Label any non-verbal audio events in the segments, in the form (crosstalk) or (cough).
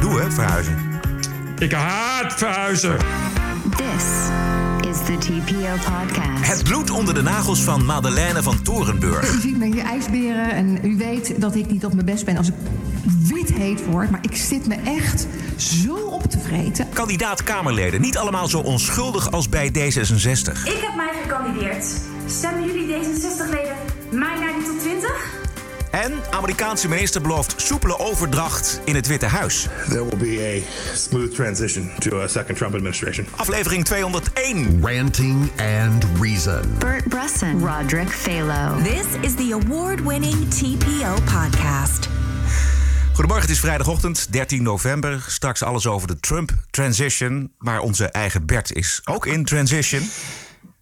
Gedoe hè, verhuizen. Ik haat verhuizen. This is the TPO podcast. Het bloed onder de nagels van Madeleine van Torenburg. U ziet me hier ijsberen en u weet dat ik niet op mijn best ben als ik wit heet word. Maar ik zit me echt zo op te vreten. Kandidaat Kamerleden, niet allemaal zo onschuldig als bij D66. Ik heb mij gekandideerd. Stemmen jullie D66-leden mij naar die tot 20? En Amerikaanse minister belooft soepele overdracht in het Witte Huis. There will be a smooth transition to a second Trump administration. Aflevering 201. Ranting and Reason. Bert Brusson, Roderick Phalo. This is the award-winning TPO podcast. Goedemorgen, het is vrijdagochtend, 13 november. Straks alles over de Trump transition. Maar onze eigen Bert is ook in transition.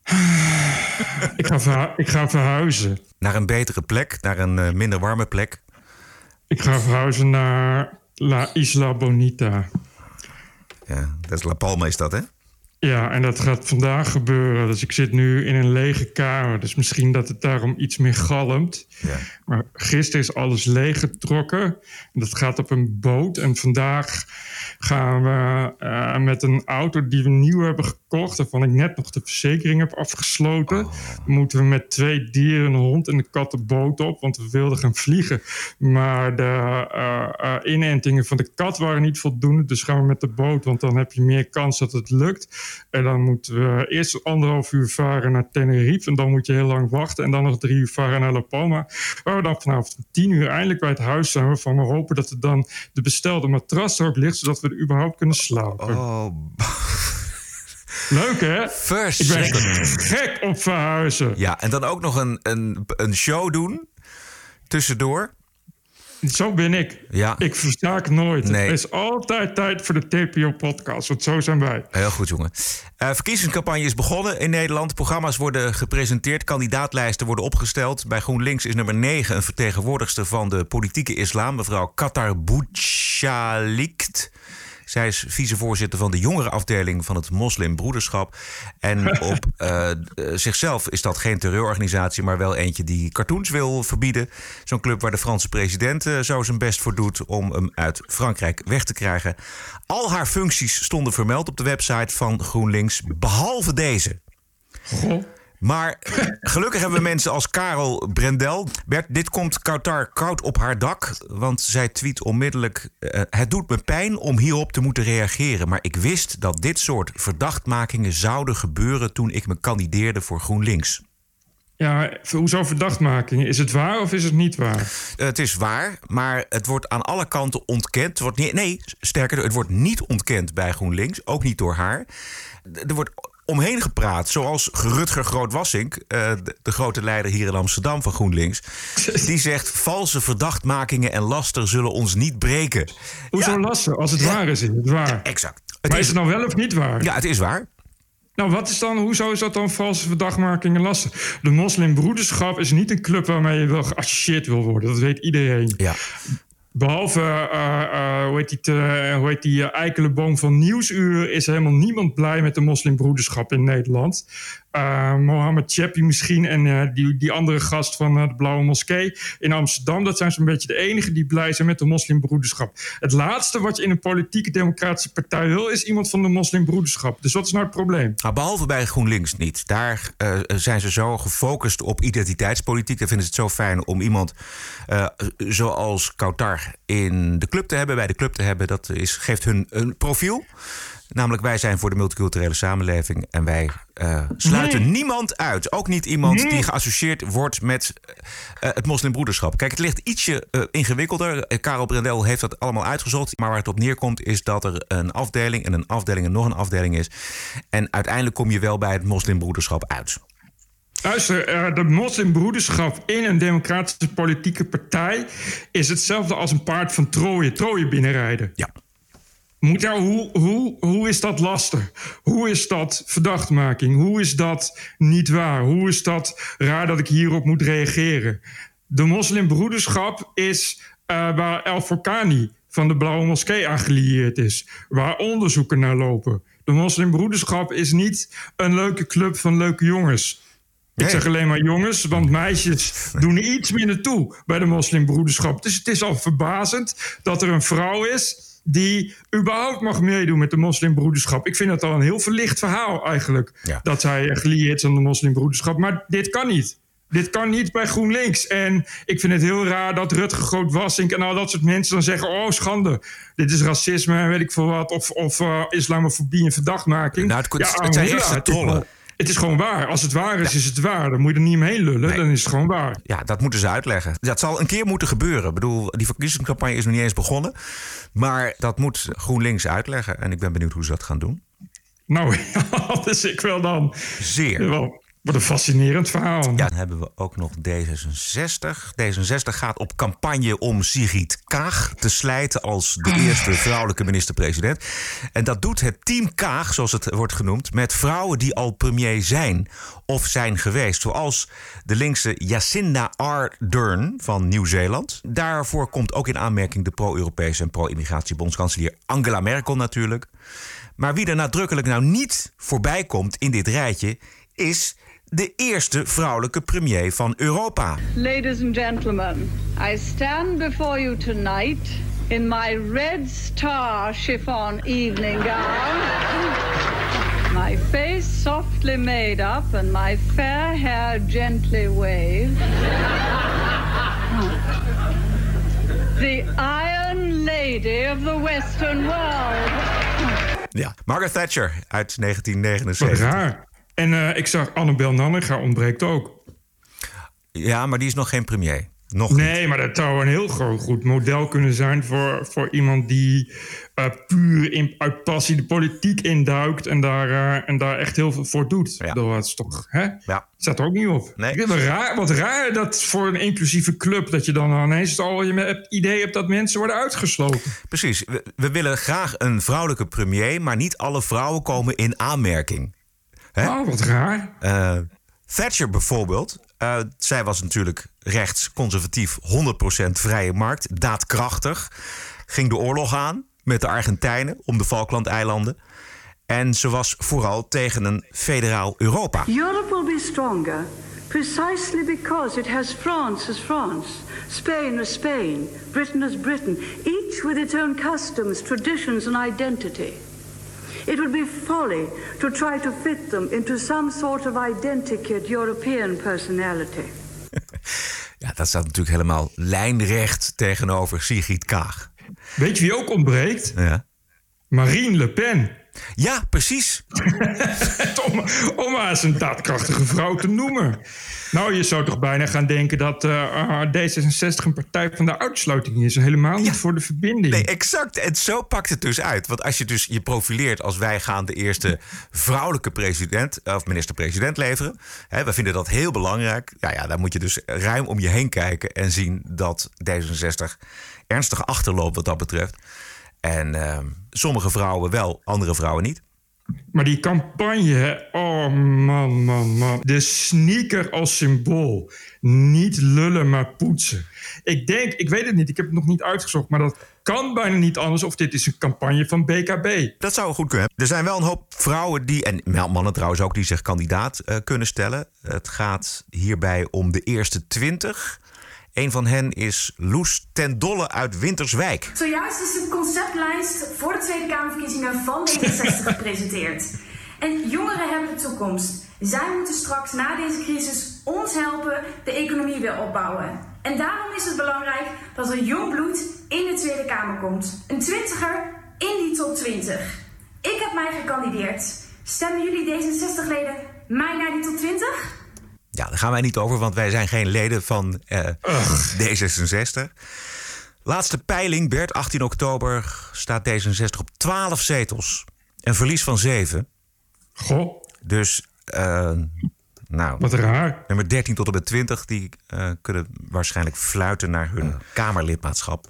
(sighs) Ik ga, verhu- ik ga verhuizen. Naar een betere plek, naar een eh, minder warme plek. Ik ga verhuizen naar La Isla Bonita. Ja, dat is La Palma is dat, hè? Ja, en dat gaat vandaag gebeuren. Dus ik zit nu in een lege kamer. Dus misschien dat het daarom iets meer galmt. Ja. Maar gisteren is alles leeggetrokken. En dat gaat op een boot. En vandaag gaan we eh, met een auto die we nieuw hebben gekocht... waarvan ik net nog de verzekering heb afgesloten... moeten we met twee dieren, een hond en een kat de boot op... want we wilden gaan vliegen. Maar de eh, eh, inentingen van de kat waren niet voldoende... dus gaan we met de boot, want dan heb je meer kans dat het lukt. En dan moeten we eerst anderhalf uur varen naar Tenerife... en dan moet je heel lang wachten... en dan nog drie uur varen naar La Palma... waar we dan vanavond om tien uur eindelijk bij het huis zijn... waarvan we hopen dat er dan de bestelde matras ook ligt... zodat we er überhaupt kunnen slapen. Oh, (laughs) Leuk, hè? Ik ben gek op verhuizen. Ja, en dan ook nog een, een, een show doen. Tussendoor. Zo ben ik. Ja. Ik verstaak nooit. Nee. Er is altijd tijd voor de TPO-podcast, want zo zijn wij. Heel goed, jongen. Eh verkiezingscampagne is begonnen in Nederland. Programma's worden gepresenteerd, kandidaatlijsten worden opgesteld. Bij GroenLinks is nummer 9 een vertegenwoordigster van de politieke islam, mevrouw Katar Bouchalikt. Zij is vicevoorzitter van de jongerenafdeling van het Moslimbroederschap. En (laughs) op eh, eh, zichzelf is dat geen terreurorganisatie, maar wel eentje die cartoons wil verbieden. Zo'n club waar de Franse president eh, zo zijn best voor doet om hem uit Frankrijk weg te krijgen. Al haar functies stonden vermeld op de website van GroenLinks, behalve deze. Maar gelukkig hebben we mensen als Karel Brendel. Bert, dit komt Kautar koud op haar dak. Want zij tweet onmiddellijk... eh, het doet me pijn om hierop te moeten reageren. Maar ik wist dat dit soort verdachtmakingen zouden gebeuren... toen ik me kandideerde voor GroenLinks. Ja, hoezo verdachtmaking? Is het waar of is het niet waar? Eh, het is waar, maar het wordt aan alle kanten ontkend. Het wordt niet, nee, sterker, het wordt niet ontkend bij GroenLinks. Ook niet door haar. Er wordt omheen gepraat, zoals Rutger Grootwassink... eh, de, grote leider hier in Amsterdam van GroenLinks... die zegt, valse verdachtmakingen en laster zullen ons niet breken. Hoezo Ja, lasten? Als het waar is, is het waar. Exact. Het maar is is, het nou wel of niet waar? ja, het is waar. Nou, wat is dan, hoezo is dat dan valse verdachtmaking en lasten? De moslimbroederschap is niet een club waarmee je wel geassocieerd wil worden. Dat weet iedereen. Ja. Behalve, eh, eh, hoe heet die, hoe heet eh, eikeleboom van Nieuwsuur... is helemaal niemand blij met de moslimbroederschap in Nederland. Eh Mohammed Chepi misschien en eh, die, die andere gast van eh, de Blauwe Moskee in Amsterdam... dat zijn zo'n beetje de enigen die blij zijn met de moslimbroederschap. Het laatste wat je in een politieke democratische partij wil... is iemand van de moslimbroederschap. Dus wat is nou het probleem? Nou, behalve bij GroenLinks niet. Daar zijn ze zo gefocust op identiteitspolitiek. Daar vinden ze het zo fijn om iemand zoals Kautar in de club te hebben, bij de club te hebben. Dat is, geeft hun een profiel. Namelijk, wij zijn voor de multiculturele samenleving en wij eh, sluiten niemand uit. Ook niet iemand die geassocieerd wordt met eh, het moslimbroederschap. Kijk, het ligt ietsje eh, ingewikkelder. Karel Brendel heeft dat allemaal uitgezocht. Maar waar het op neerkomt is dat er een afdeling en een afdeling en nog een afdeling is. En uiteindelijk kom je wel bij het moslimbroederschap uit. Luister, eh, de moslimbroederschap in een democratische politieke partij... is hetzelfde als een paard van Troje. Troje binnenrijden. Ja. Moet, hoe, hoe, hoe is dat lastig? Hoe is dat verdachtmaking? Hoe is dat niet waar? Hoe is dat raar dat ik hierop moet reageren? De moslimbroederschap is uh, waar El Forkani van de Blauwe Moskee aan gelieerd is. Waar onderzoeken naar lopen. De moslimbroederschap is niet een leuke club van leuke jongens. Ik zeg alleen maar jongens, want meisjes doen iets minder toe bij de moslimbroederschap. Dus het is al verbazend dat er een vrouw is die überhaupt mag meedoen met de moslimbroederschap. Ik vind dat al een heel verlicht verhaal eigenlijk. Dat zij gelieerd is aan de moslimbroederschap. Maar dit kan niet. Dit kan niet bij GroenLinks. En ik vind het heel raar dat Rutger Groot-Wassink en al dat soort mensen dan zeggen... oh, schande, dit is racisme en weet ik veel wat... of, of uh, islamofobie en verdachtmaking. Nou, het, ja, het zijn eerste trollen. Het is gewoon waar. Als het waar is, is het waar. Dan moet je er niet omheen lullen. Dan is het gewoon waar. Ja, dat moeten ze uitleggen. Dat zal een keer moeten gebeuren. Ik bedoel, die verkiezingscampagne is nog niet eens begonnen. Maar dat moet GroenLinks uitleggen. En ik ben benieuwd hoe ze dat gaan doen. Nou, (laughs) dat is ik wel dan. Zeer. Wel, wat een fascinerend verhaal. Ja, dan hebben we ook nog D66. D66 gaat op campagne om Sigrid Kaag te slijten als de eerste vrouwelijke minister-president. En dat doet het team Kaag, zoals het wordt genoemd, met vrouwen die al premier zijn of zijn geweest. Zoals de linkse Jacinda Ardern van Nieuw-Zeeland. Daarvoor komt ook in aanmerking de pro-Europese en pro-immigratiebondskanselier Angela Merkel natuurlijk. Maar wie er nadrukkelijk nou niet voorbij komt in dit rijtje is de eerste vrouwelijke premier van Europa. Ladies and gentlemen, I stand before you tonight in my red star chiffon evening gown. My face softly made up and my fair hair gently waved. The Iron Lady of the Western World. Ja, Margaret Thatcher uit 1979. Wat raar. En uh, ik zag Annabel Nanninga ontbreekt ook. Ja, maar die is nog geen premier. Nog nee, niet. maar dat zou een heel goed model kunnen zijn voor, voor iemand die uh, puur in, uit passie de politiek induikt en daar, uh, en daar echt heel veel voor doet. Ja. Dat is toch, hè? Ja. Staat er ook niet op. Nee. Wat, raar, wat raar dat voor een inclusieve club dat je dan ineens al je het idee hebt dat mensen worden uitgesloten. Precies. We, we willen graag een vrouwelijke premier, maar niet alle vrouwen komen in aanmerking. Hè? Oh, wat raar. Uh, Thatcher bijvoorbeeld. Uh, zij was natuurlijk rechts, conservatief, 100% vrije markt, daadkrachtig. Ging de oorlog aan met de Argentijnen om de Falklandeilanden. En ze was vooral tegen een federaal Europa. Europe will be stronger precisely because it has France as France, Spain as Spain, Britain as Britain, each with its own customs, traditions and identity. It would be folly to try to fit them into some sort of identikit European personality. (laughs) ja, dat staat natuurlijk helemaal lijnrecht tegenover Sigrid Kaag. Weet je wie ook ontbreekt? Ja. Marine Le Pen. Ja, precies. (laughs) om, om eens een daadkrachtige vrouw te noemen. Nou, je zou toch bijna gaan denken dat uh, D66 een partij van de uitsluiting is. Helemaal niet ja. voor de verbinding. Nee, exact. En zo pakt het dus uit. Want als je dus je profileert als wij gaan de eerste vrouwelijke president of minister-president leveren. Hè, we vinden dat heel belangrijk. Ja, ja, dan moet je dus ruim om je heen kijken en zien dat D66 ernstig achterloopt wat dat betreft. En uh, sommige vrouwen wel, andere vrouwen niet. Maar die campagne, oh man, man, man. De sneaker als symbool. Niet lullen, maar poetsen. Ik denk, ik weet het niet, ik heb het nog niet uitgezocht, maar dat kan bijna niet anders of dit is een campagne van BKB. Dat zou goed kunnen. Er zijn wel een hoop vrouwen die, en mannen trouwens ook, die zich kandidaat uh, kunnen stellen. Het gaat hierbij om de eerste twintig. Een van hen is Loes ten Dolle uit Winterswijk. Zojuist is de conceptlijst voor de Tweede Kamerverkiezingen van D66 gepresenteerd. En jongeren hebben de toekomst. Zij moeten straks na deze crisis ons helpen de economie weer opbouwen. En daarom is het belangrijk dat er jong bloed in de Tweede Kamer komt. Een twintiger in die top 20. Ik heb mij gekandideerd. Stemmen jullie D66-leden mij naar die top 20? Ja, daar gaan wij niet over, want wij zijn geen leden van uh, D66. Laatste peiling, Bert, 18 oktober, staat D66 op 12 zetels. Een verlies van 7. Goh. Dus, uh, nou... Wat raar. Nummer 13 tot en met 20, die uh, kunnen waarschijnlijk fluiten naar hun Kamerlidmaatschap.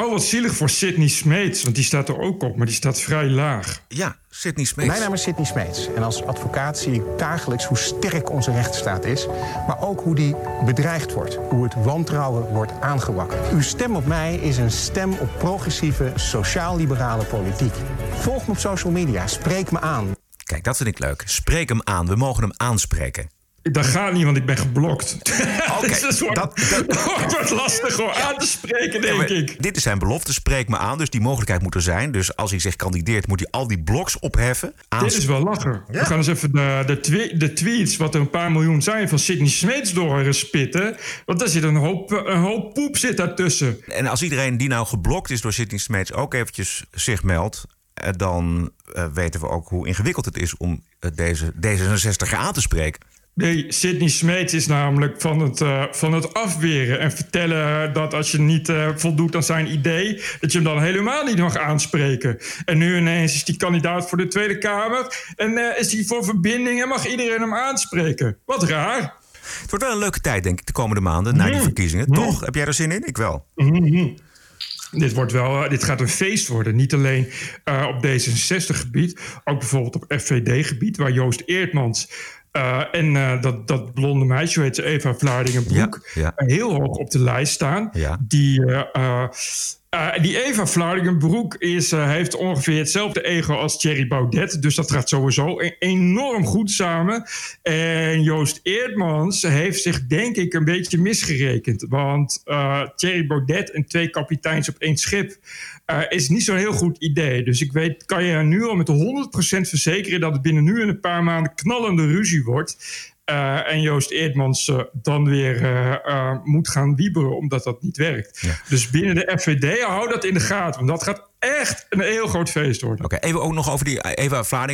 Oh, wat zielig voor Sidney Smeets, want die staat er ook op, maar die staat vrij laag. Ja, Sidney Smeets. Mijn naam is Sidney Smeets en als advocaat zie ik dagelijks hoe sterk onze rechtsstaat is, maar ook hoe die bedreigd wordt, hoe het wantrouwen wordt aangewakkerd. Uw stem op mij is een stem op progressieve, sociaal-liberale politiek. Volg me op social media, spreek me aan. Kijk, dat vind ik leuk. Spreek hem aan. We mogen hem aanspreken. Dat gaat niet, want ik ben geblokt. (laughs) Dus het wordt, dat- dat- (laughs) wordt lastig om aan te spreken, denk ik. Dit is zijn belofte, spreek me aan. Dus die mogelijkheid moet er zijn. Dus als hij zich kandideert, moet hij al die blogs opheffen. Dit is wel lachen. We gaan eens even de, de, twe- de tweets, wat er een paar miljoen zijn, van Sidney Smeets doorspitten. Want daar zit een hoop, een hoop poep zit daartussen. En als iedereen die nou geblokt is door Sidney Smeets ook eventjes zich meldt... eh, dan eh, weten we ook hoe ingewikkeld het is om eh, deze D66 aan te spreken. Nee, Sidney Smeets is namelijk van het, eh, van het afweren en vertellen dat als je niet eh, voldoet aan zijn idee, dat je hem dan helemaal niet mag aanspreken. En nu ineens is hij kandidaat voor de Tweede Kamer en eh, is hij voor verbinding en mag iedereen hem aanspreken. Wat raar. Het wordt wel een leuke tijd, denk ik, de komende maanden na die Mm. verkiezingen. Mm. Toch? Heb jij er zin in? Ik wel. Mhm. Dit, wordt wel, dit gaat een feest worden. Niet alleen op D66-gebied, ook bijvoorbeeld op FVD-gebied, waar Joost Eertmans eh, en eh, dat, dat blonde meisje, hoe heet ze, Eva Vlaardingenbroek, Ja, ja. eh, heel hoog op de lijst staan. Ja. Die, die Eva Vlaardingenbroek is, heeft ongeveer hetzelfde ego als Thierry Baudet. Dus dat gaat sowieso e- enorm goed samen. En Joost Eertmans heeft zich denk ik een beetje misgerekend. Want Thierry Baudet en twee kapiteins op één schip... eh, is niet zo'n heel goed idee. Dus ik weet, kan je nu al met 100% verzekeren... dat het binnen nu en een paar maanden knallende ruzie wordt... Eh, en Joost Eertmans eh, dan weer moet gaan wieberen omdat dat niet werkt. Dus binnen de FVD, hou dat in de gaten. Want dat gaat echt een heel groot feest worden. Oké, even ook nog over die Eva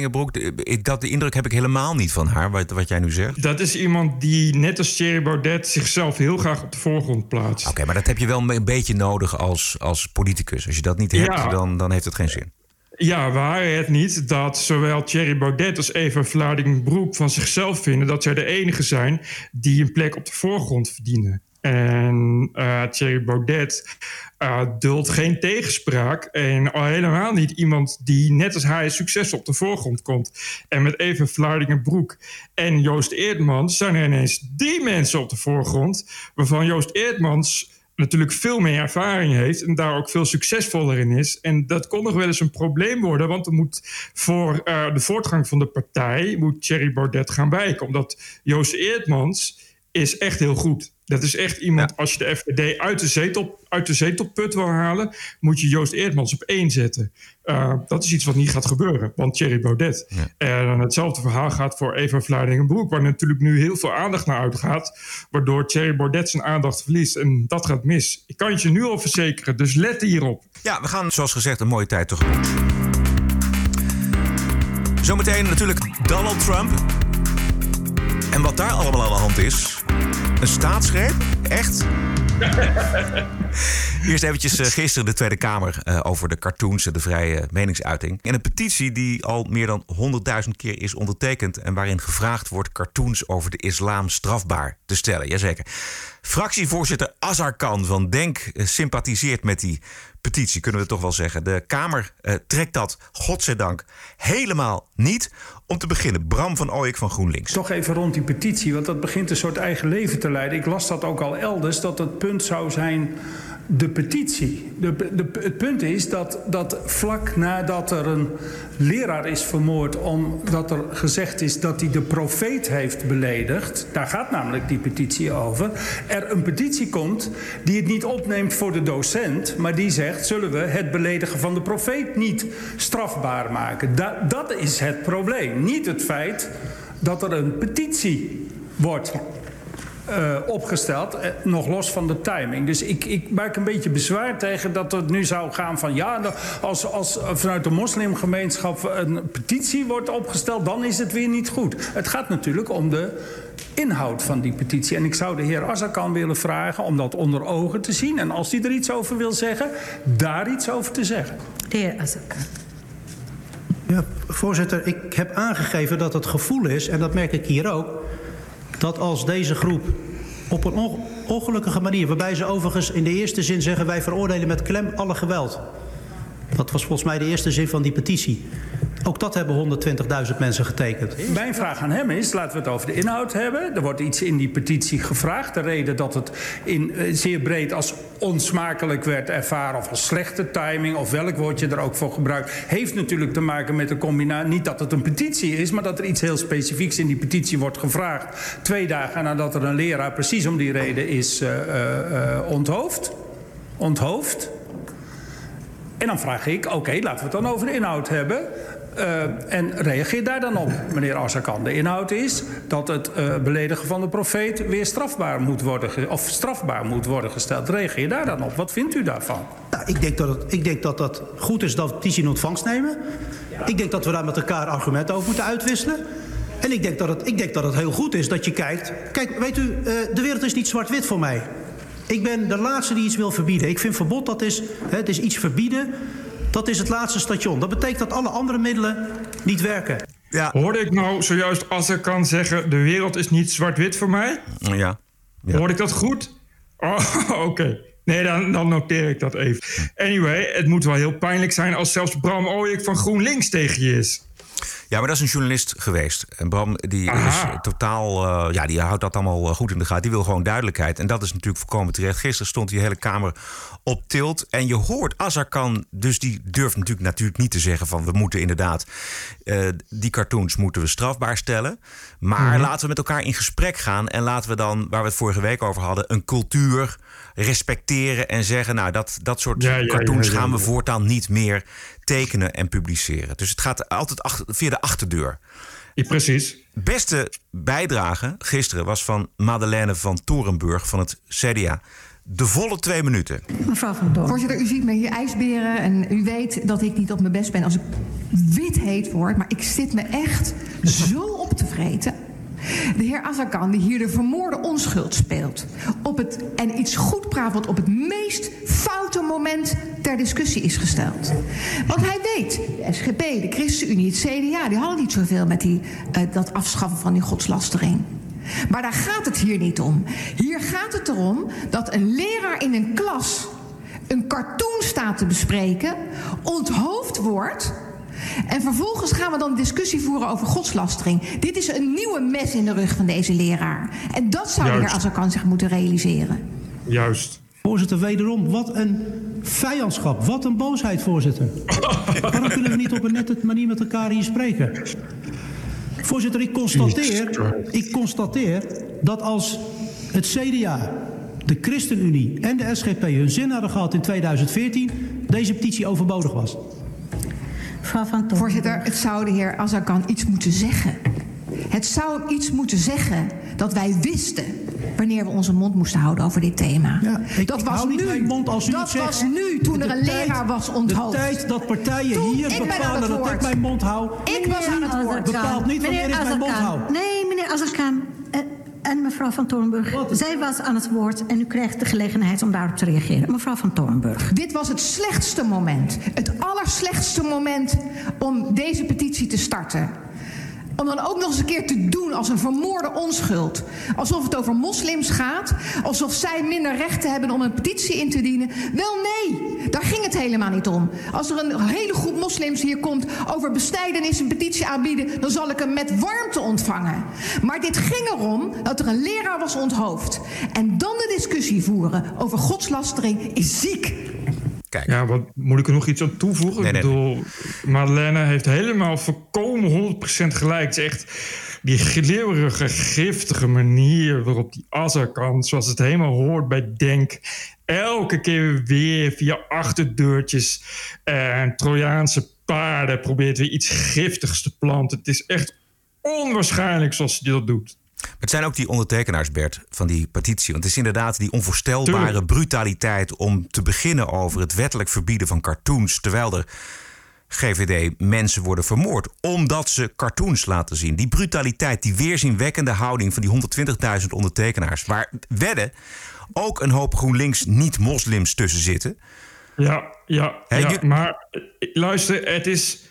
ik- Dat, de indruk heb ik helemaal niet van haar, wat, wat jij nu zegt. Dat is iemand die, net als Thierry Baudet, zichzelf heel graag op de voorgrond plaatst. Oké, maar dat heb je wel een beetje nodig als, als politicus. Als je dat niet hebt, Ja. dan, dan heeft het geen zin. Ja, waar het niet dat zowel Thierry Baudet als Eva Vlaardingenbroek van zichzelf vinden dat zij de enige zijn die een plek op de voorgrond verdienen. En eh, Thierry Baudet eh, duldt geen tegenspraak. En al helemaal niet iemand die net als hij succesvol op de voorgrond komt. En met Eva Vlaardingenbroek en Joost Eertmans zijn er ineens die mensen op de voorgrond. Waarvan Joost Eertmans natuurlijk veel meer ervaring heeft en daar ook veel succesvoller in is. En dat kon nog wel eens een probleem worden, want er moet voor eh, de voortgang van de partij moet Thierry Baudet gaan wijken, omdat Joost Eertmans is echt heel goed. Dat is echt iemand, als je de FVD uit de, zetel, uit de zetelput wil halen, moet je Joost Eertmans op één zetten. Eh, dat is iets wat niet gaat gebeuren, want Thierry Baudet. En hetzelfde verhaal gaat voor Eva Vlaardingenbroek, waar natuurlijk nu heel veel aandacht naar uitgaat, waardoor Thierry Baudet zijn aandacht verliest. En dat gaat mis. Ik kan het je nu al verzekeren, dus let hierop. Ja, we gaan zoals gezegd een mooie tijd tegemoet. Zometeen natuurlijk Donald Trump. En wat daar allemaal aan de hand is. Een staatsgreep? Echt? (laughs) Eerst eventjes eh, gisteren de Tweede Kamer eh, over de cartoons en de vrije meningsuiting. En een petitie die al meer dan 100.000 keer is ondertekend... en waarin gevraagd wordt cartoons over de islam strafbaar te stellen. Jazeker. Fractievoorzitter Azarkan van Denk eh, sympathiseert met die petitie, kunnen we toch wel zeggen. De Kamer trekt dat, godzijdank, helemaal niet. Om te beginnen, Bram van Ooyek van GroenLinks. Toch even rond die petitie, want dat begint een soort eigen leven te leiden. Ik las dat ook al elders, dat het punt zou zijn de petitie. De, de, het punt is dat, dat vlak nadat er een leraar is vermoord... omdat er gezegd is dat hij de profeet heeft beledigd... daar gaat namelijk die petitie over... er een petitie komt die het niet opneemt voor de docent... maar die zegt, zullen we het beledigen van de profeet niet strafbaar maken? Da, dat is het probleem. Niet het feit dat er een petitie wordt uh, opgesteld, uh, nog los van de timing. Dus ik, ik maak een beetje bezwaar tegen dat het nu zou gaan van... ja, als, als vanuit de moslimgemeenschap een petitie wordt opgesteld... dan is het weer niet goed. Het gaat natuurlijk om de inhoud van die petitie. En ik zou de heer Azarkan willen vragen om dat onder ogen te zien... en als hij er iets over wil zeggen, daar iets over te zeggen. De heer Azarkan. Ja, voorzitter, ik heb aangegeven dat het gevoel is... en dat merk ik hier ook dat als deze groep op een ongelukkige manier. Waarbij ze overigens in de eerste zin zeggen: wij veroordelen met klem alle geweld. Dat was volgens mij de eerste zin van die petitie. Ook dat hebben 120.000 mensen getekend. Mijn vraag aan hem is, laten we het over de inhoud hebben. Er wordt iets in die petitie gevraagd. De reden dat het in, eh, zeer breed als onsmakelijk werd ervaren... of als slechte timing, of welk woord je er ook voor gebruikt... heeft natuurlijk te maken met de combinatie... niet dat het een petitie is, maar dat er iets heel specifieks in die petitie wordt gevraagd. Twee dagen nadat er een leraar precies om die reden is uh, uh, onthoofd. Onthoofd. En dan vraag ik, oké, laten we het dan over de inhoud hebben. Uh, en reageer daar dan op, meneer Azarkan. De inhoud is dat het uh, beledigen van de profeet weer strafbaar moet worden, of strafbaar moet worden gesteld. Reageer daar dan op. Wat vindt u daarvan? Nou, ik, denk dat het, ik denk dat het goed is dat we in ontvangst nemen. Ja. Ik denk dat we daar met elkaar argumenten over moeten uitwisselen. En ik denk, dat het, ik denk dat het heel goed is dat je kijkt... Kijk, weet u, uh, de wereld is niet zwart-wit voor mij. Ik ben de laatste die iets wil verbieden. Ik vind verbod, dat is, hè, het is iets verbieden... Dat is het laatste station. Dat betekent dat alle andere middelen niet werken. Ja. Hoorde ik nou zojuist als ik kan zeggen... de wereld is niet zwart-wit voor mij? Ja. ja. Hoorde ik dat goed? Oh, (laughs) oké. Okay. Nee, dan, dan, noteer ik dat even. Anyway, het moet wel heel pijnlijk zijn... als zelfs Bram Ooyek van GroenLinks tegen je is. Ja, maar dat is een journalist geweest. En Bram, die Aha. is totaal. Uh, ja, die houdt dat allemaal goed in de gaten. Die wil gewoon duidelijkheid. En dat is natuurlijk voorkomen terecht. Gisteren stond die hele Kamer op tilt. En je hoort Azarkan, dus die durft natuurlijk, natuurlijk niet te zeggen van we moeten inderdaad uh, die cartoons moeten we strafbaar stellen. Maar mm -hmm. laten we met elkaar in gesprek gaan en laten we dan, waar we het vorige week over hadden, een cultuur respecteren en zeggen, nou dat, dat soort ja, ja, cartoons ja, gaan we voortaan niet meer tekenen en publiceren. Dus het gaat altijd achter, via de achterdeur. Ja, precies. Beste bijdrage gisteren was van Madeleine van Torenburg van het CDA. De volle twee minuten. Mevrouw van Doorn. Voorzitter, u ziet me hier ijsberen en u weet dat ik niet op mijn best ben als ik wit heet word. Maar ik zit me echt zo op te vreten. De heer Azarkan, die hier de vermoorde onschuld speelt. Op het, en iets goed praat op het meest foute moment ter discussie is gesteld. Want hij weet, de SGP, de ChristenUnie, het CDA... die hadden niet zoveel met die, uh, dat afschaffen van die godslastering. Maar daar gaat het hier niet om. Hier gaat het erom dat een leraar in een klas een cartoon staat te bespreken, onthoofd wordt. En vervolgens gaan we dan discussie voeren over godslastering. Dit is een nieuwe mes in de rug van deze leraar. En dat zou Juist. de heer Azarkan zich moeten realiseren. Juist. Voorzitter, wederom, wat een vijandschap. Wat een boosheid, voorzitter. Waarom kunnen we niet op een nette manier met elkaar hier spreken? Voorzitter, ik constateer, ik constateer dat als het CDA, de ChristenUnie en de SGP hun zin hadden gehad in 2014, deze petitie overbodig was. Voorzitter, het zou de heer Azarkan iets moeten zeggen. Het zou iets moeten zeggen dat wij wisten wanneer we onze mond moesten houden over dit thema. Ja, ik, dat ik was nu. Mond als u dat het was zegt. nu, toen er een tijd, leraar was onthoofd. De tijd dat partijen toen, hier bepalen dat ik mijn mond hou. Ik was aan het woord. Bepaalt niet wanneer ik mijn mond hou. Nee, meneer mevrouw van Torenburg, zij was aan het woord en u krijgt de gelegenheid om daarop te reageren. Mevrouw van Torenburg. Dit was het slechtste moment, het allerslechtste moment om deze petitie te starten. Om dan ook nog eens een keer te doen als een vermoorde onschuld. Alsof het over moslims gaat. Alsof zij minder rechten hebben om een petitie in te dienen. Wel nee, daar ging het helemaal niet om. Als er een hele groep moslims hier komt over bestijdenis een petitie aanbieden... dan zal ik hem met warmte ontvangen. Maar dit ging erom dat er een leraar was onthoofd. En dan de discussie voeren over godslastering is ziek. Kijk. Ja, wat moet ik er nog iets aan toevoegen? Nee, nee, ik bedoel, Madeleine heeft helemaal voorkomen 100% gelijk. Het is echt die gleeuwerige, giftige manier waarop die Azarkan, zoals het helemaal hoort bij Denk, elke keer weer via achterdeurtjes en Trojaanse paarden probeert weer iets giftigs te planten. Het is echt onwaarschijnlijk zoals hij dat doet. Het zijn ook die ondertekenaars, Bert, van die petitie. Want het is inderdaad die onvoorstelbare Tuurlijk. brutaliteit om te beginnen over het wettelijk verbieden van cartoons. Terwijl er GVD mensen worden vermoord omdat ze cartoons laten zien. Die brutaliteit, die weerzinwekkende houding van die 120.000 ondertekenaars. Waar wedden ook een hoop GroenLinks niet-moslims tussen zitten. Ja, ja, Hè, ja je- maar eh, luister, het is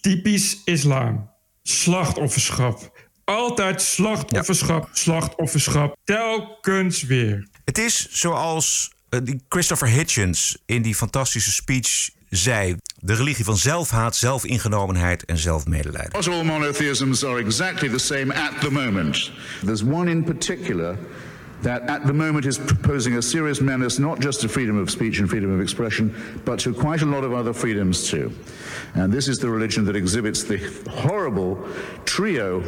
typisch islam. Slachtofferschap. Altijd slachtofferschap, slachtofferschap. Telkens weer. Het is zoals die Christopher Hitchens in die fantastische speech zei: de religie van zelfhaat, zelfingenomenheid en zelfmedelijden. Not all monotheisms are exactly the same at the moment. There's one in particular that at the moment is proposing a serious menace not just to freedom of speech and freedom of expression, but to quite a lot of other freedoms too. And this is the religion that exhibits the horrible trio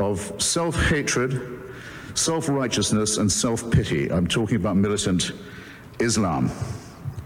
of self hatred, self righteousness, and self pity. I'm talking about militant Islam.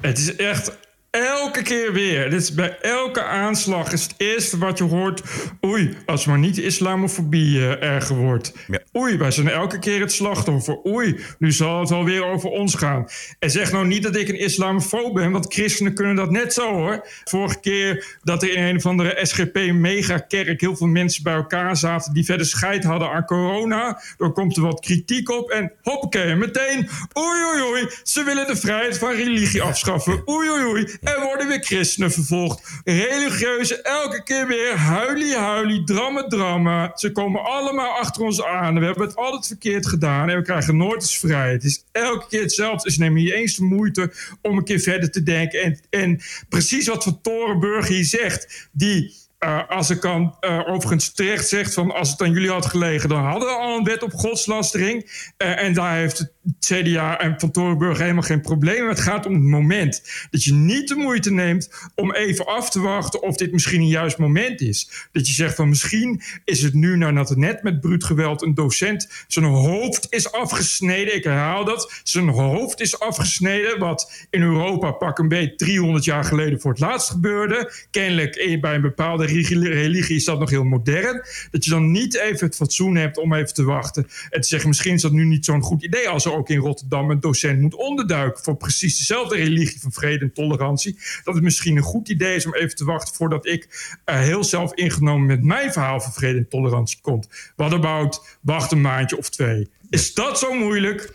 Het is echt elke keer weer. Dit is bij elke aanslag is het eerste wat je hoort. Oei, als maar niet de islamofobie uh, erger wordt. Oei, wij zijn elke keer het slachtoffer. Oei, nu zal het wel weer over ons gaan. En zeg nou niet dat ik een islamofoob ben, want christenen kunnen dat net zo hoor. Vorige keer dat er in een of andere SGP-megakerk heel veel mensen bij elkaar zaten die verder scheid hadden aan corona. Dan komt er wat kritiek op en hoppakee, meteen. Oei, oei, oei, ze willen de vrijheid van religie afschaffen. Oei, oei, oei. Er worden weer christenen vervolgd. Religieuzen elke keer weer huilie, huilie, drammen, drammen. Ze komen allemaal achter ons aan. We hebben het altijd verkeerd gedaan en we krijgen nooit eens vrijheid. Het is elke keer hetzelfde. Ze nemen niet eens de moeite om een keer verder te denken. En, en precies wat Van Torenburg hier zegt, die uh, als ik kan uh, overigens terecht zegt van als het aan jullie had gelegen, dan hadden we al een wet op godslastering. Uh, en daar heeft het CDA en Van Torenburg helemaal geen probleem. Het gaat om het moment dat je niet de moeite neemt om even af te wachten of dit misschien een juist moment is. Dat je zegt van misschien is het nu nadat er net met bruut geweld een docent zijn hoofd is afgesneden. Ik herhaal dat. Zijn hoofd is afgesneden. Wat in Europa pak een beetje 300 jaar geleden voor het laatst gebeurde. Kennelijk bij een bepaalde religie is dat nog heel modern. Dat je dan niet even het fatsoen hebt om even te wachten. En te zeggen, misschien is dat nu niet zo'n goed idee als er ook in Rotterdam een docent moet onderduiken voor precies dezelfde religie van vrede en tolerantie. Dat het misschien een goed idee is om even te wachten voordat ik uh, heel zelf ingenomen met mijn verhaal van vrede en tolerantie komt. Wat about wacht een maandje of twee. Is dat zo moeilijk?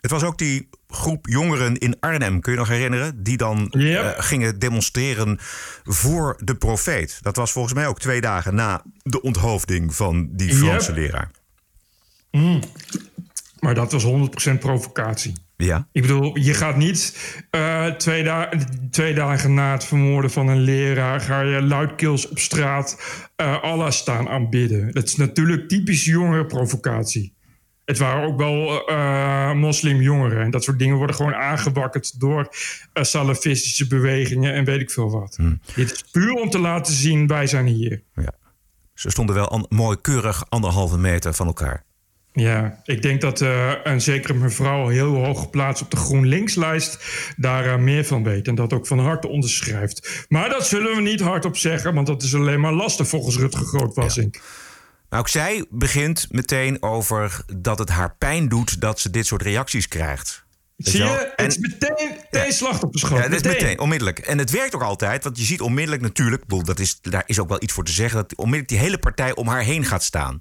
Het was ook die groep jongeren in Arnhem, kun je nog herinneren? Die dan yep. uh, gingen demonstreren voor de profeet. Dat was volgens mij ook twee dagen na de onthoofding van die Franse yep. leraar. Mm. Maar dat was 100% provocatie. Ja. Ik bedoel, je gaat niet uh, twee, da twee, dagen na het vermoorden van een leraar... ga je luidkeels op straat uh, Allah staan aanbidden. Dat is natuurlijk typisch jongerenprovocatie. Het waren ook wel uh, moslimjongeren. En dat soort dingen worden gewoon aangewakkerd door salafistische bewegingen en weet ik veel wat. Hmm. Dit is puur om te laten zien, wij zijn hier. Ja. Ze stonden wel mooi keurig anderhalve meter van elkaar. Ja, ik denk dat uh, een zekere mevrouw heel hoog geplaatst op de GroenLinks-lijst daar uh, meer van weet en dat ook van harte onderschrijft. Maar dat zullen we niet hardop zeggen, want dat is alleen maar lastig volgens Rutger Grootwassink. Ja. Maar ook zij begint meteen over dat het haar pijn doet dat ze dit soort reacties krijgt. Zie je? Het is meteen, meteen ja, slachtofferschap. Ja, dat is meteen, onmiddellijk. En het werkt ook altijd, want je ziet onmiddellijk natuurlijk... Bedoel, dat is, daar is ook wel iets voor te zeggen... dat onmiddellijk die hele partij om haar heen gaat staan.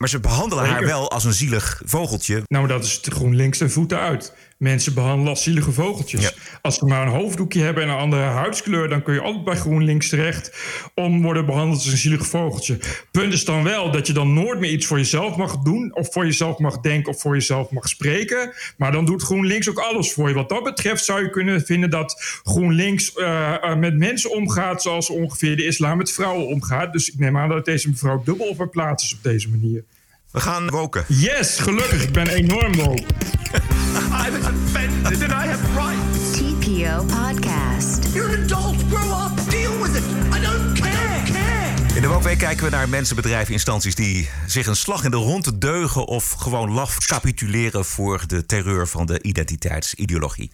Maar ze behandelen Zeker. haar wel als een zielig vogeltje. Nou, dat is GroenLinks en voeten uit. Mensen behandelen als zielige vogeltjes. Ja. Als ze maar een hoofddoekje hebben en een andere huidskleur... dan kun je altijd bij GroenLinks terecht... om worden behandeld als een zielig vogeltje. Punt is dan wel dat je dan nooit meer iets voor jezelf mag doen... of voor jezelf mag denken of voor jezelf mag spreken. Maar dan doet GroenLinks ook alles voor je. Wat dat betreft zou je kunnen vinden dat GroenLinks... Uh, met mensen omgaat zoals ongeveer de islam met vrouwen omgaat. Dus ik neem aan dat deze mevrouw dubbel op haar plaats is op deze manier. We gaan woken. Yes, gelukkig. Ik ben enorm woke. I was offended and I have rights. TPO Podcast. You're an adult. Grow up. Deal with it. I don't care. care. In de Wookweek kijken we naar mensen, bedrijven, instanties die zich een slag in de ronde deugen of gewoon laf capituleren voor de terreur van de identiteitsideologie.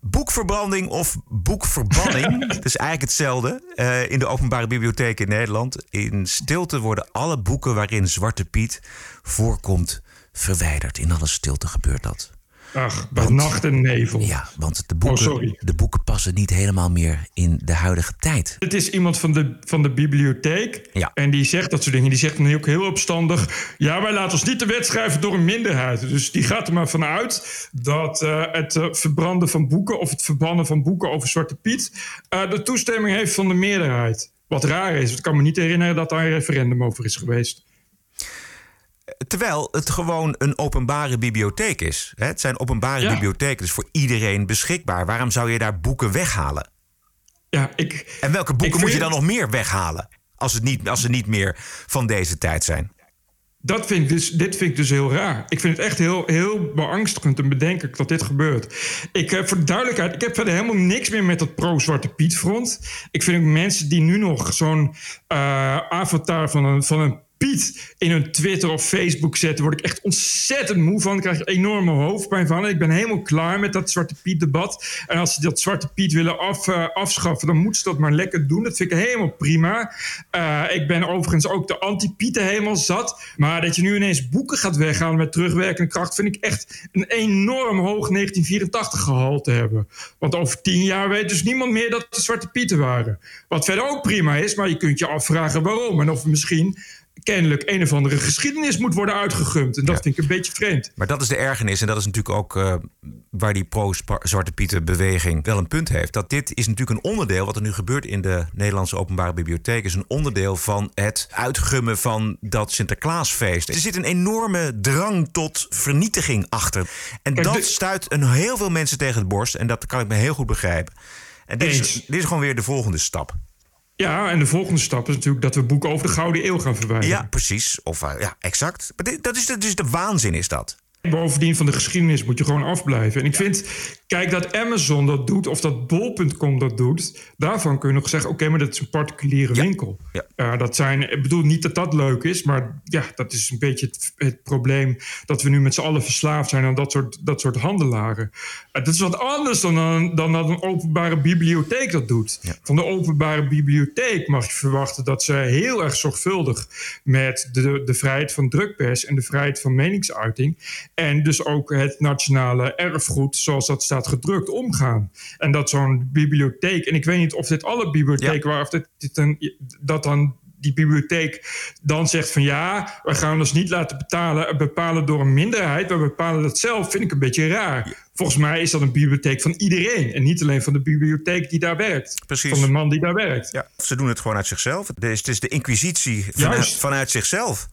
Boekverbranding of boekverbanning, (laughs) het is eigenlijk hetzelfde. Uh, in de openbare bibliotheek in Nederland. In stilte worden alle boeken waarin Zwarte Piet voorkomt verwijderd. In alle stilte gebeurt dat. Ach, bij want, nacht en nevel. Ja, want de boeken, oh, de boeken passen niet helemaal meer in de huidige tijd. Het is iemand van de, van de bibliotheek. Ja. En die zegt dat soort dingen. Die zegt dan ook heel opstandig... ja, wij laten ons niet de wet schrijven door een minderheid. Dus die gaat er maar vanuit dat uh, het uh, verbranden van boeken... of het verbannen van boeken over Zwarte Piet... Uh, de toestemming heeft van de meerderheid. Wat raar is. Ik kan me niet herinneren dat daar een referendum over is geweest. Terwijl het gewoon een openbare bibliotheek is. Het zijn openbare Ja. bibliotheken, dus voor iedereen beschikbaar. Waarom zou je daar boeken weghalen? Ja, ik, en welke boeken moet je dan nog meer weghalen? Als, het niet, als ze niet meer van deze tijd zijn. Dat vind ik dus, dit vind ik dus heel raar. Ik vind het echt heel, heel beangstigend en bedenkelijk dat dit gebeurt. Ik, voor de duidelijkheid, ik heb verder helemaal niks meer met dat pro-Zwarte Piet front. Ik vind ook mensen die nu nog zo'n eh, avatar van een, van een In hun Twitter of Facebook zetten, word ik echt ontzettend moe van. Ik krijg er enorme hoofdpijn van. Ik ben helemaal klaar met dat Zwarte Piet debat. En als ze dat Zwarte Piet willen af, eh, afschaffen, dan moeten ze dat maar lekker doen. Dat vind ik helemaal prima. Eh, ik ben overigens ook de anti-Pieten helemaal zat. Maar dat je nu ineens boeken gaat weghalen met terugwerkende kracht, vind ik echt een enorm hoog 1984 gehalte hebben. Want over tien jaar weet dus niemand meer dat het Zwarte Pieten waren. Wat verder ook prima is, maar je kunt je afvragen waarom. En of misschien kennelijk een of andere geschiedenis moet worden uitgegumd. En dat vind ik een beetje vreemd. Maar dat is de ergernis. En dat is natuurlijk ook eh, waar die pro-Zwarte Pieten beweging wel een punt heeft. Dat dit is natuurlijk een onderdeel, wat er nu gebeurt in de Nederlandse Openbare Bibliotheek, is een onderdeel van het uitgummen van dat Sinterklaasfeest. Er zit een enorme drang tot vernietiging achter. En Kijk, dat stuit een heel veel mensen tegen het borst. En dat kan ik me heel goed begrijpen. En dit is, dit is gewoon weer de volgende stap. Ja, en de volgende stap is natuurlijk dat we boeken over de Gouden Eeuw gaan verwijderen. Ja, precies. Of eh, ja, exact. Maar dit, dat is dus de waanzin is dat. Bovendien van de geschiedenis moet je gewoon afblijven. En ik vind, kijk, dat Amazon dat doet of dat Bol.com dat doet, daarvan kun je nog zeggen: oké, maar dat is een particuliere winkel. Ja, dat zijn, ik bedoel niet dat dat leuk is, maar ja, dat is een beetje het, het probleem dat we nu met z'n allen verslaafd zijn aan dat soort, dat soort handelaren. Eh, dat is wat anders dan, een- dan dat een openbare bibliotheek dat doet. Van de openbare bibliotheek mag je verwachten dat ze heel erg zorgvuldig met de, de vrijheid van drukpers en de vrijheid van meningsuiting. En dus ook het nationale erfgoed, zoals dat staat gedrukt, omgaan. En dat zo'n bibliotheek, en ik weet niet of dit alle bibliotheken waren, of dit, dit een, dat dan die bibliotheek dan zegt van ja, we gaan ons niet laten betalen, bepalen door een minderheid, we bepalen dat zelf, vind ik een beetje raar. Volgens mij is dat een bibliotheek van iedereen en niet alleen van de bibliotheek die daar werkt. Precies. Van de man die daar werkt. Ja, ze doen het gewoon uit zichzelf. Het is, het is de inquisitie vanuit zichzelf.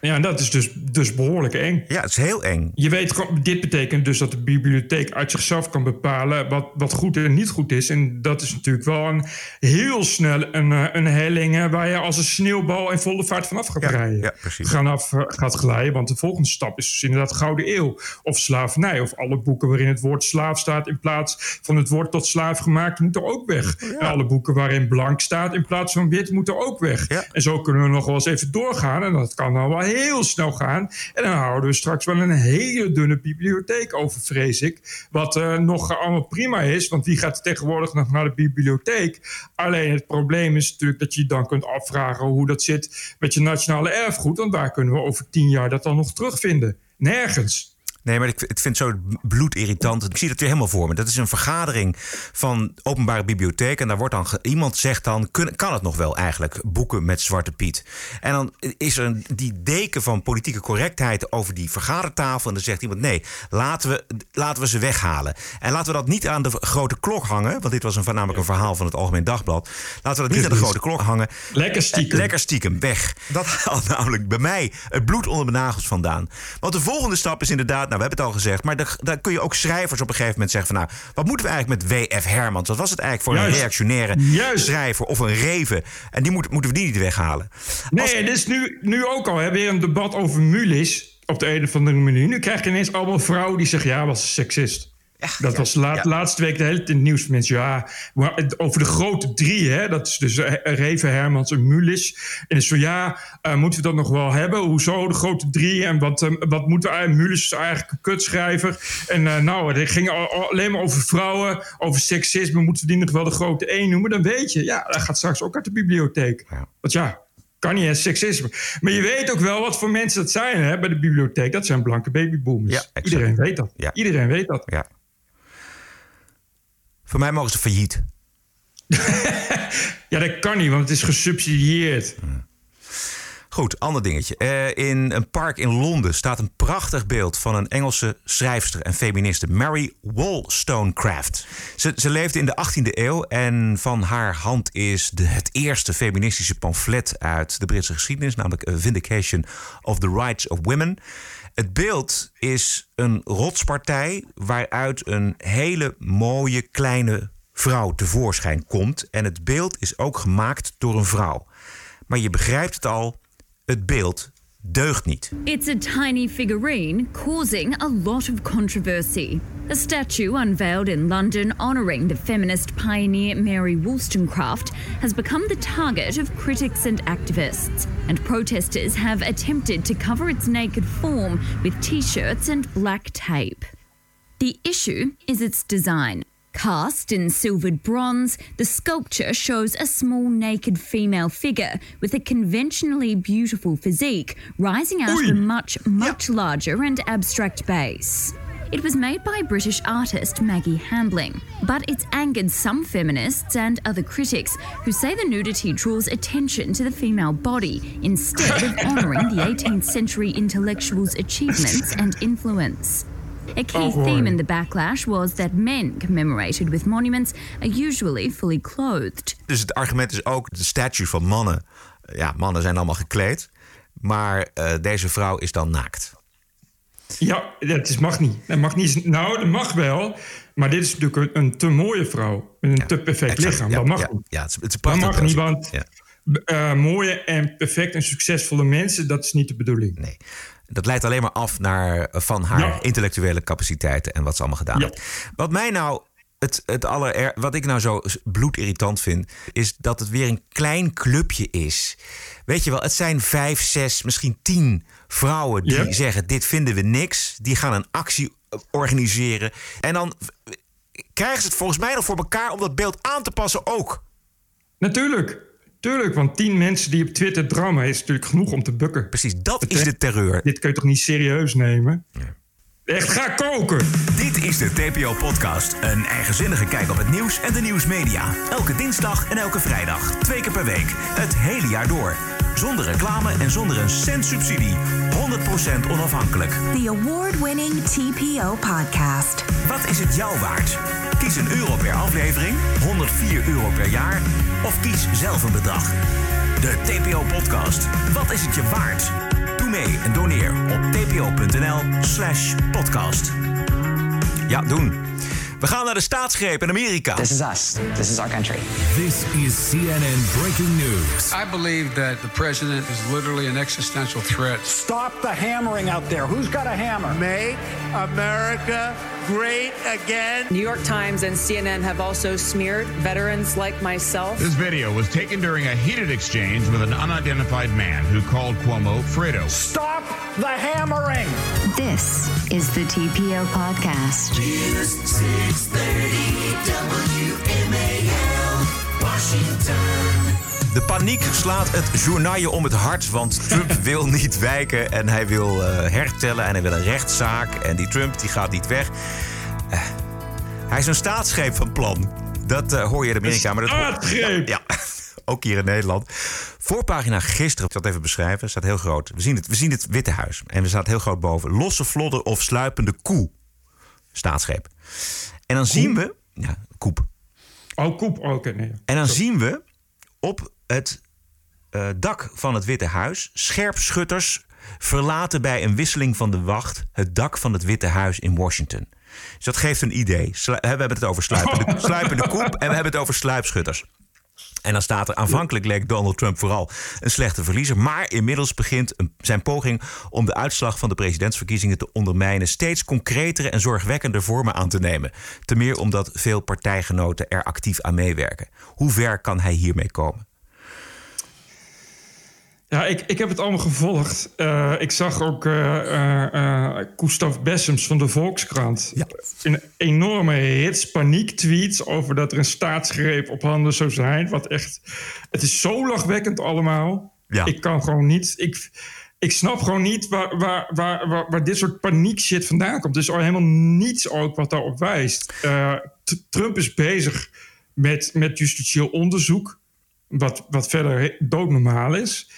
Ja, en dat is dus, dus behoorlijk eng. Ja, het is heel eng. Je weet dit betekent dus dat de bibliotheek uit zichzelf kan bepalen wat, wat goed en niet goed is. En dat is natuurlijk wel een heel snel een, eh, een helling waar je als een sneeuwbal in volle vaart vanaf gaat rijden. ja, precies. Gaan af, eh, gaat glijden. Want de volgende stap is dus inderdaad Gouden Eeuw. Of slavernij. Of alle boeken waarin het woord slaaf staat in plaats van het woord tot slaaf gemaakt, moeten ook weg. En alle boeken waarin blank staat in plaats van wit, moeten ook weg. En zo kunnen we nog wel eens even doorgaan. En dat kan dan wel heel snel gaan. En dan houden we straks wel een hele dunne bibliotheek over, vrees ik. Wat eh, nog allemaal prima is, want wie gaat tegenwoordig nog naar de bibliotheek? Alleen het probleem is natuurlijk dat je je dan kunt afvragen hoe dat zit met je nationale erfgoed. Want waar kunnen we over tien jaar dat dan nog terugvinden? Nergens. Nee, maar ik, ik vind het zo bloedirritant. Ik zie dat weer helemaal voor me. Dat is een vergadering van openbare bibliotheek. En daar wordt dan iemand zegt dan: kun- kan het nog wel eigenlijk boeken met Zwarte Piet? En dan is er een, die deken van politieke correctheid over die vergadertafel. En dan zegt iemand: nee, laten we, laten we ze weghalen. En laten we dat niet aan de grote klok hangen. Want dit was een, namelijk een verhaal van het Algemeen Dagblad. Laten we dat niet aan de grote klok hangen. Lekker stiekem. Eh, Lekker stiekem, weg. Dat (laughs) haalt namelijk bij mij het bloed onder mijn nagels vandaan. Want de volgende stap is inderdaad, nou we hebben het al gezegd, maar daar, kun je ook schrijvers op een gegeven moment zeggen van nou, wat moeten we eigenlijk met W.F. Hermans? Wat was het eigenlijk voor Juist. een reactionaire Juist. schrijver of een reven? En die moet, moeten we die niet weghalen. Nee, dit is nu, nu ook al hè, weer een debat over Mulis op de een of andere manier. Nu krijg je ineens allemaal vrouwen die zeggen... ja, was een dat was la- laatste week de hele tijd in het nieuws. van Mensen, ja, maar het- over de grote drie, hè, dat is dus eh, Reven, Hermans en Mulis. En is zo, ja, eh, moeten we dat nog wel hebben? Hoezo de grote drie? En wat, eh, wat moeten we... Mulis is eigenlijk een kutschrijver. En eh, nou, het ging al- al- alleen maar over vrouwen, over seksisme. Moeten we die nog wel de grote één noemen? Dan weet je, ja, dat gaat straks ook uit de bibliotheek. Want ja, kan niet, hè, seksisme. Maar je weet ook wel wat voor mensen dat zijn hè, bij de bibliotheek. Dat zijn blanke babyboomers. Iedereen weet dat. Iedereen weet dat. Ja. Voor mij mogen ze failliet. (laughs) Ja, dat kan niet, want het is gesubsidieerd. Goed, ander dingetje. Eh, in een park in Londen staat een prachtig beeld van een Engelse schrijfster en feministe, Mary Wollstonecraft. Ze, ze leefde in de 18e eeuw en van haar hand is de, het eerste feministische pamflet uit de Britse geschiedenis, namelijk A Vindication of the Rights of Women. Het beeld is een rotspartij waaruit een hele mooie kleine vrouw tevoorschijn komt. En het beeld is ook gemaakt door een vrouw. Maar je begrijpt het al, het beeld deugt niet. It's a tiny figurine causing a lot of controversy. A statue unveiled in London honoring the feminist pioneer Mary Wollstonecraft has become the target of critics and activists, and protesters have attempted to cover its naked form with t shirts and black tape. The issue is its design. Cast in silvered bronze, the sculpture shows a small naked female figure with a conventionally beautiful physique rising out of a much, much larger and abstract base. It was made by British artist Maggie Hambling, but it's angered some feminists and other critics who say the nudity draws attention to the female body instead of (laughs) honouring the 18th century intellectual's achievements and influence. A key Oh, theme in the backlash was that men commemorated with monuments are usually fully clothed. Dus het argument is ook de statue van mannen. Ja, mannen zijn allemaal gekleed. Maar eh, deze vrouw is dan naakt. Ja, dat is, mag niet. Dat mag niet. Nou, dat mag wel. Maar dit is natuurlijk een, een te mooie vrouw. Met een te perfect exact. lichaam. Ja, dat mag ja, niet. ja, het is- het is dat prachtig mag niet, want Ja. eh, mooie en perfect en succesvolle mensen... dat is niet de bedoeling. Nee. Dat leidt alleen maar af naar, van haar Ja. intellectuele capaciteiten en wat ze allemaal gedaan Ja. heeft. Wat mij nou. Het, het aller, wat ik nou zo bloedirritant vind, is dat het weer een klein clubje is. Weet je wel, het zijn vijf, zes, misschien tien vrouwen die zeggen: Dit vinden we niks. Die gaan een actie eh, organiseren. En dan v- krijgen ze het volgens mij nog voor elkaar om dat beeld aan te passen ook. Natuurlijk. Tuurlijk, want tien mensen die op Twitter drammen... is natuurlijk genoeg om te bukken. Precies, dat is de terreur. Dit kun je toch niet serieus nemen? Echt, ga koken! Dit is de TPO-podcast. Een eigenzinnige kijk op het nieuws en de nieuwsmedia. Elke dinsdag en elke vrijdag. Twee keer per week. Het hele jaar door. Zonder reclame en zonder een cent subsidie. 100% onafhankelijk. The award-winning TPO podcast. Wat is het jou waard? Kies een euro per aflevering, 104 euro per jaar of kies zelf een bedrag. De TPO-podcast. Wat is het je waard? Doe mee en doneer op tpo.nl slash podcast. Ja, doen. We gaan naar de staatsgreep in Amerika. This is us. This is our country. This is CNN breaking news. I believe that the president is literally an existential threat. Stop the hammering out there. Who's got a hammer? Make America great again. New York Times and CNN have also smeared veterans like myself. This video was taken during a heated exchange with an unidentified man who called Cuomo Fredo. Stop the hammering. This is the TPO podcast. News 630 WMAL, Washington. De paniek slaat het journaal om het hart, want Trump (laughs) wil niet wijken en hij wil eh, hertellen en hij wil een rechtszaak. En die Trump die gaat niet weg. Eh, hij is een staatsgreep van plan. Dat eh, hoor je in Amerika. Maar dat hoor- staatsgreep? Ja, ja, (laughs) ook hier in Nederland. Voorpagina gisteren, ik zal het even beschrijven, staat heel groot. We zien het, we zien het Witte Huis en er staat heel groot boven. Losse vlodder of sluipende koe. Staatsgreep. En dan zien we... Ja, koep. Oh, koep. Oh, Oké, nee. En dan zien we op het eh, dak van het Witte Huis scherpschutters verlaten bij een wisseling van de wacht het dak van het Witte Huis in Washington. Dus dat geeft een idee. Slu- we hebben het over sluipende, (laughs) sluipende koep en we hebben het over sluipschutters. En dan staat er aanvankelijk leek Donald Trump vooral een slechte verliezer. Maar inmiddels begint zijn poging om de uitslag van de presidentsverkiezingen te ondermijnen steeds concretere en zorgwekkender vormen aan te nemen. Ten meer omdat veel partijgenoten er actief aan meewerken. Hoe ver kan hij hiermee komen? Ja, ik, ik heb het allemaal gevolgd. Eh, ik zag ook eh, eh, Gustav Bessems van de Volkskrant. Een enorme hits, paniek-tweets over dat er een staatsgreep op handen zou zijn. Wat echt... Het is zo lachwekkend allemaal. Ja. Ik kan gewoon niet... Ik, ik snap gewoon niet waar, waar, waar, waar, waar dit soort paniek shit vandaan komt. Er is al helemaal niets ook wat daarop wijst. Eh, Trump is bezig met, met justitieel onderzoek. Wat, wat verder doodnormaal is.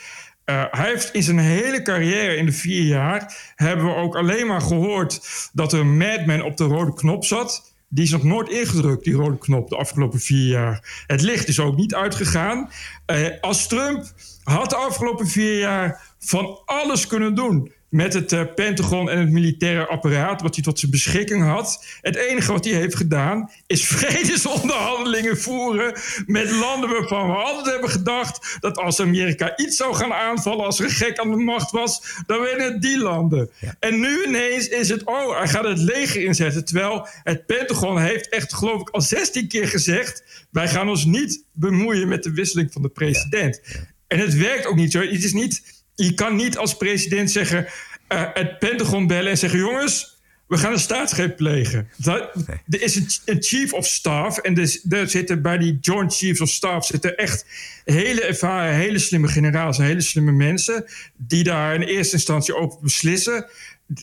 Uh, hij heeft in zijn hele carrière, in de vier jaar, hebben we ook alleen maar gehoord dat er madman op de rode knop zat. Die is nog nooit ingedrukt, die rode knop, de afgelopen vier jaar. Het licht is ook niet uitgegaan. Uh, als Trump had de afgelopen vier jaar van alles kunnen doen met het uh, Pentagon en het militaire apparaat wat hij tot zijn beschikking had. Het enige wat hij heeft gedaan is (laughs) vredesonderhandelingen voeren met landen waarvan we altijd hebben gedacht dat als Amerika iets zou gaan aanvallen, als er gek aan de macht was, dan werden het die landen. En nu ineens is het, oh, hij gaat het leger inzetten. Terwijl het Pentagon heeft echt, geloof ik, al 16 keer gezegd: wij gaan ons niet bemoeien met de wisseling van de president. En het werkt ook niet zo. Het is niet je kan niet als president zeggen, uh, het Pentagon bellen en zeggen: jongens, we gaan een staatsgreep plegen. Dat, Er is een, een, chief of staff en dus, daar zitten bij die joint chiefs of staff zitten echt hele ervaren, hele slimme generaals en hele slimme mensen die daar in eerste instantie over beslissen.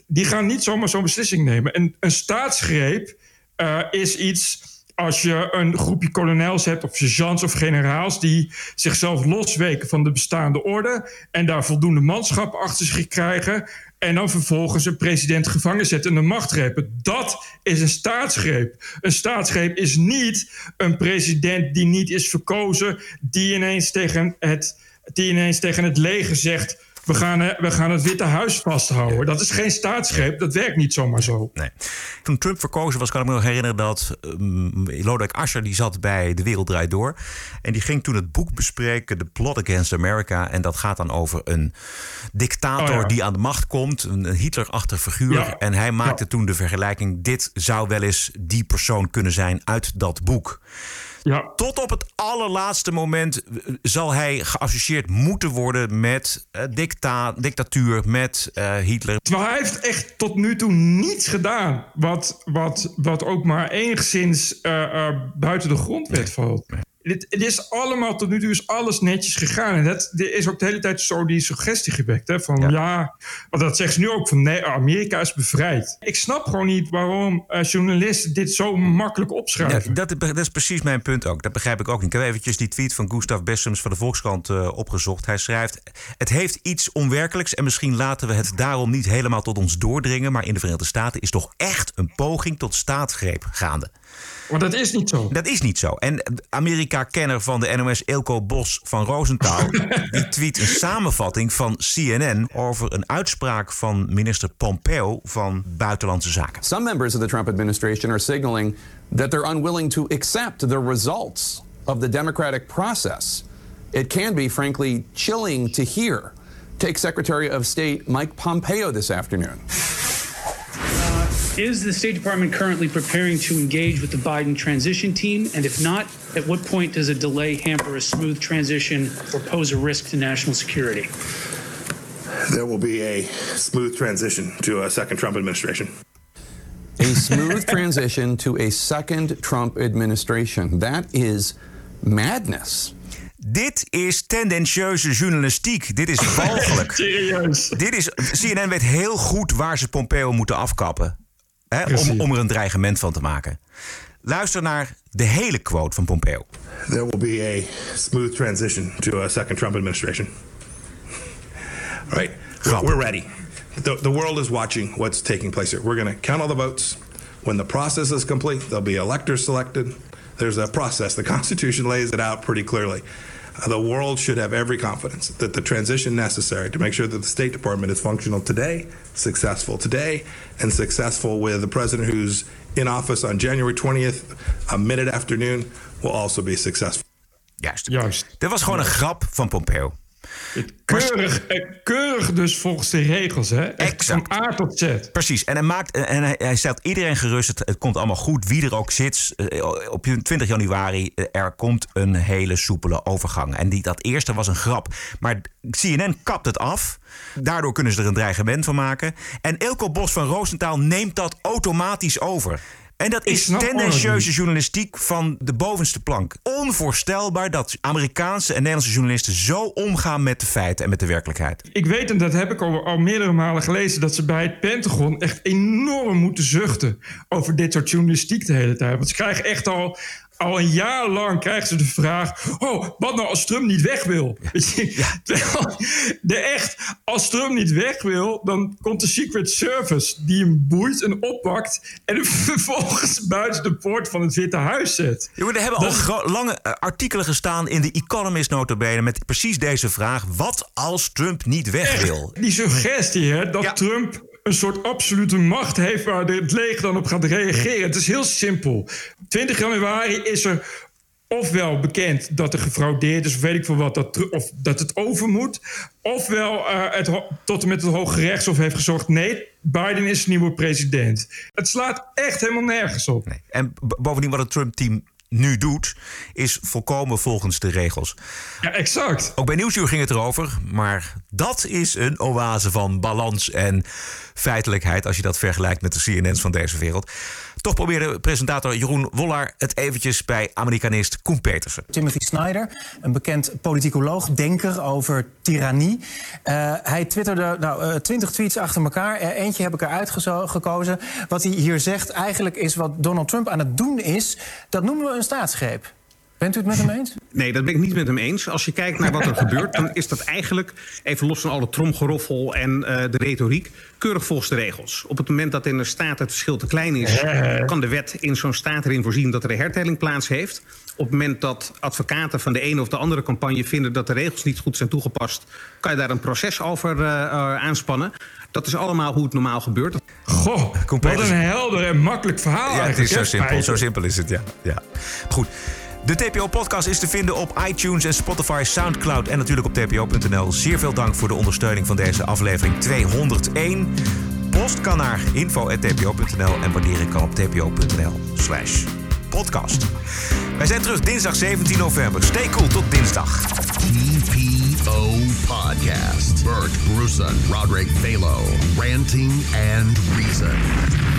Die gaan niet zomaar zo'n beslissing nemen. En een staatsgreep uh, is iets als je een groepje kolonels hebt of sergeants of generaals die zichzelf losweken van de bestaande orde en daar voldoende manschap achter zich krijgen en dan vervolgens een president gevangen zetten en de macht grepen. Dat is een staatsgreep. Een staatsgreep is niet een president die niet is verkozen, die ineens tegen het, die ineens tegen het leger zegt we gaan, eh, we gaan het Witte Huis vasthouden. Dat is geen staatsgreep, dat werkt niet zomaar zo. Nee. Toen Trump verkozen was, kan ik me nog herinneren dat um, Lodewijk Asscher die zat bij De Wereld Draait Door. En die ging toen het boek bespreken, The Plot Against America. En dat gaat dan over een dictator Oh, ja. die aan de macht komt, een Hitler-achtig figuur. Ja. En hij maakte toen de vergelijking, dit zou wel eens die persoon kunnen zijn uit dat boek. Ja. Tot op het allerlaatste moment eh, zal hij geassocieerd moeten worden met dicta dictatuur, met eh, Hitler. Terwijl hij heeft echt tot nu toe niets gedaan wat, wat, wat ook maar enigszins buiten de grondwet valt. Dit, het is allemaal, tot nu toe is alles netjes gegaan. En dat, er is ook de hele tijd zo die suggestie gewekt. Hè, van ja, want dat zeggen ze nu ook van nee, Amerika is bevrijd. Ik snap gewoon niet waarom eh, journalisten dit zo makkelijk opschrijven. Ja, dat, dat is precies mijn punt ook. Dat begrijp ik ook niet. Ik heb eventjes die tweet van Gustav Bessems van de Volkskrant eh, opgezocht. Hij schrijft: Het heeft iets onwerkelijks en misschien laten we het daarom niet helemaal tot ons doordringen. Maar in de Verenigde Staten is toch echt een poging tot staatsgreep gaande. Maar dat is niet zo. Dat is niet zo. En Amerika-kenner van de NOS Ilko Bos van Rosenthal... (laughs) die tweet een samenvatting van CNN... over een uitspraak van minister Pompeo van Buitenlandse Zaken. Some members of the Trump administration are signaling that they're unwilling to accept the results of the democratic process. It can be, frankly, chilling to hear. Take Secretary of State Mike Pompeo this afternoon. Is the State Department currently preparing to engage with the Biden transition team? And if not, at what point does a delay hamper a smooth transition or pose a risk to national security? There will be a smooth transition to a second Trump administration. A smooth transition to a second Trump administration. That is madness. Dit is tendentieuze journalistiek. Dit is (laughs) walgelijk. Serieus. Dit is, CNN weet heel goed waar ze Pompeo moeten afkappen. Hè, om, om er een dreigement van te maken. Luister naar de hele quote van Pompeo. There will be a smooth transition to a second Trump administration. All right, we're, we're ready. The, the world is watching what's taking place here. We're going to count all the votes. When the process is complete, there'll be electors selected. There's a process. The Constitution lays it out pretty clearly. The world should have every confidence that the transition necessary to make sure that the State Department is functional today, successful today, and successful with the president who's in office on January 20th, a minute afternoon, will also be successful. Juist. Juist. Dit was gewoon een grap van Pompeo. Keurig, eh, keurig dus volgens de regels, hè? Echt Van A tot Z. Precies. En hij, maakt, en hij, hij stelt iedereen gerust. Het, het komt allemaal goed. Wie er ook zit. eh, Op 20 januari. eh, Er komt een hele soepele overgang. En die, dat eerste was een grap. Maar CNN kapt het af. Daardoor kunnen ze er een dreigement van maken. En Ilko Bos van Roosentaal neemt dat automatisch over. En dat is tendentieuze journalistiek van de bovenste plank. Onvoorstelbaar dat Amerikaanse en Nederlandse journalisten zo omgaan met de feiten en met de werkelijkheid. Ik weet, en dat heb ik al, al meerdere malen gelezen, dat ze bij het Pentagon echt enorm moeten zuchten over dit soort journalistiek de hele tijd. Want ze krijgen echt al al een jaar lang krijgen ze de vraag: Oh, wat nou als Trump niet weg wil? Weet je, terwijl de echt, als Trump niet weg wil, dan komt de Secret Service die hem boeit en oppakt. en hem (laughs) vervolgens buiten de poort van het Witte Huis zet. Jongen, er hebben al lange eh, artikelen gestaan in de Economist notabene met precies deze vraag. Wat als Trump niet weg wil? Die suggestie hè, dat Trump een soort absolute macht heeft waar het leger dan op gaat reageren. Het is heel simpel. 20 januari is er ofwel bekend dat er gefraudeerd is, of weet ik veel wat, dat, of dat het over moet. Ofwel eh, het, tot en met het Hoge Rechtshof heeft gezorgd: nee, Biden is nieuwe president. Het slaat echt helemaal nergens op. En b- bovendien wat het Trump-team nu doet, is volkomen volgens de regels. Ja, exact. Ook bij Nieuwsuur ging het erover, maar dat is een oase van balans en feitelijkheid als je dat vergelijkt met de CNN's van deze wereld. Toch probeerde presentator Jeroen Wollaar het eventjes bij Amerikanist Koen Petersen. Timothy Snyder, een bekend politicoloog, denker over tirannie. Eh, hij twitterde nou, twintig tweets achter elkaar. Eh, eentje heb ik eruit gekozen. Wat hij hier zegt eigenlijk is wat Donald Trump aan het doen is... dat noemen we een staatsgreep. Bent u het met hem (laughs) eens? Nee, dat ben ik niet met hem eens. Als je kijkt naar wat er gebeurt, dan is dat eigenlijk, even los van alle tromgeroffel en eh, de retoriek, keurig volgens de regels. Op het moment dat in een staat het verschil te klein is, kan de wet in zo'n staat erin voorzien dat er een hertelling plaats heeft. Op het moment dat advocaten van de ene of de andere campagne vinden dat de regels niet goed zijn toegepast, kan je daar een proces over eh, eh, aanspannen. Dat is allemaal hoe het normaal gebeurt. Goh, wat een helder en makkelijk verhaal. Ja, het is zo simpel. Zo simpel is het, ja. ja. Goed. De TPO-podcast is te vinden op iTunes en Spotify, Soundcloud en natuurlijk op tpo.nl. Zeer veel dank voor de ondersteuning van deze aflevering 201. Post kan naar info.tpo.nl en waardering kan op tpo.nl slash podcast. Wij zijn terug dinsdag 17 november. Stay cool, tot dinsdag. TPO Podcast. Bert Bruson, Roderick Balo, ranting and reason.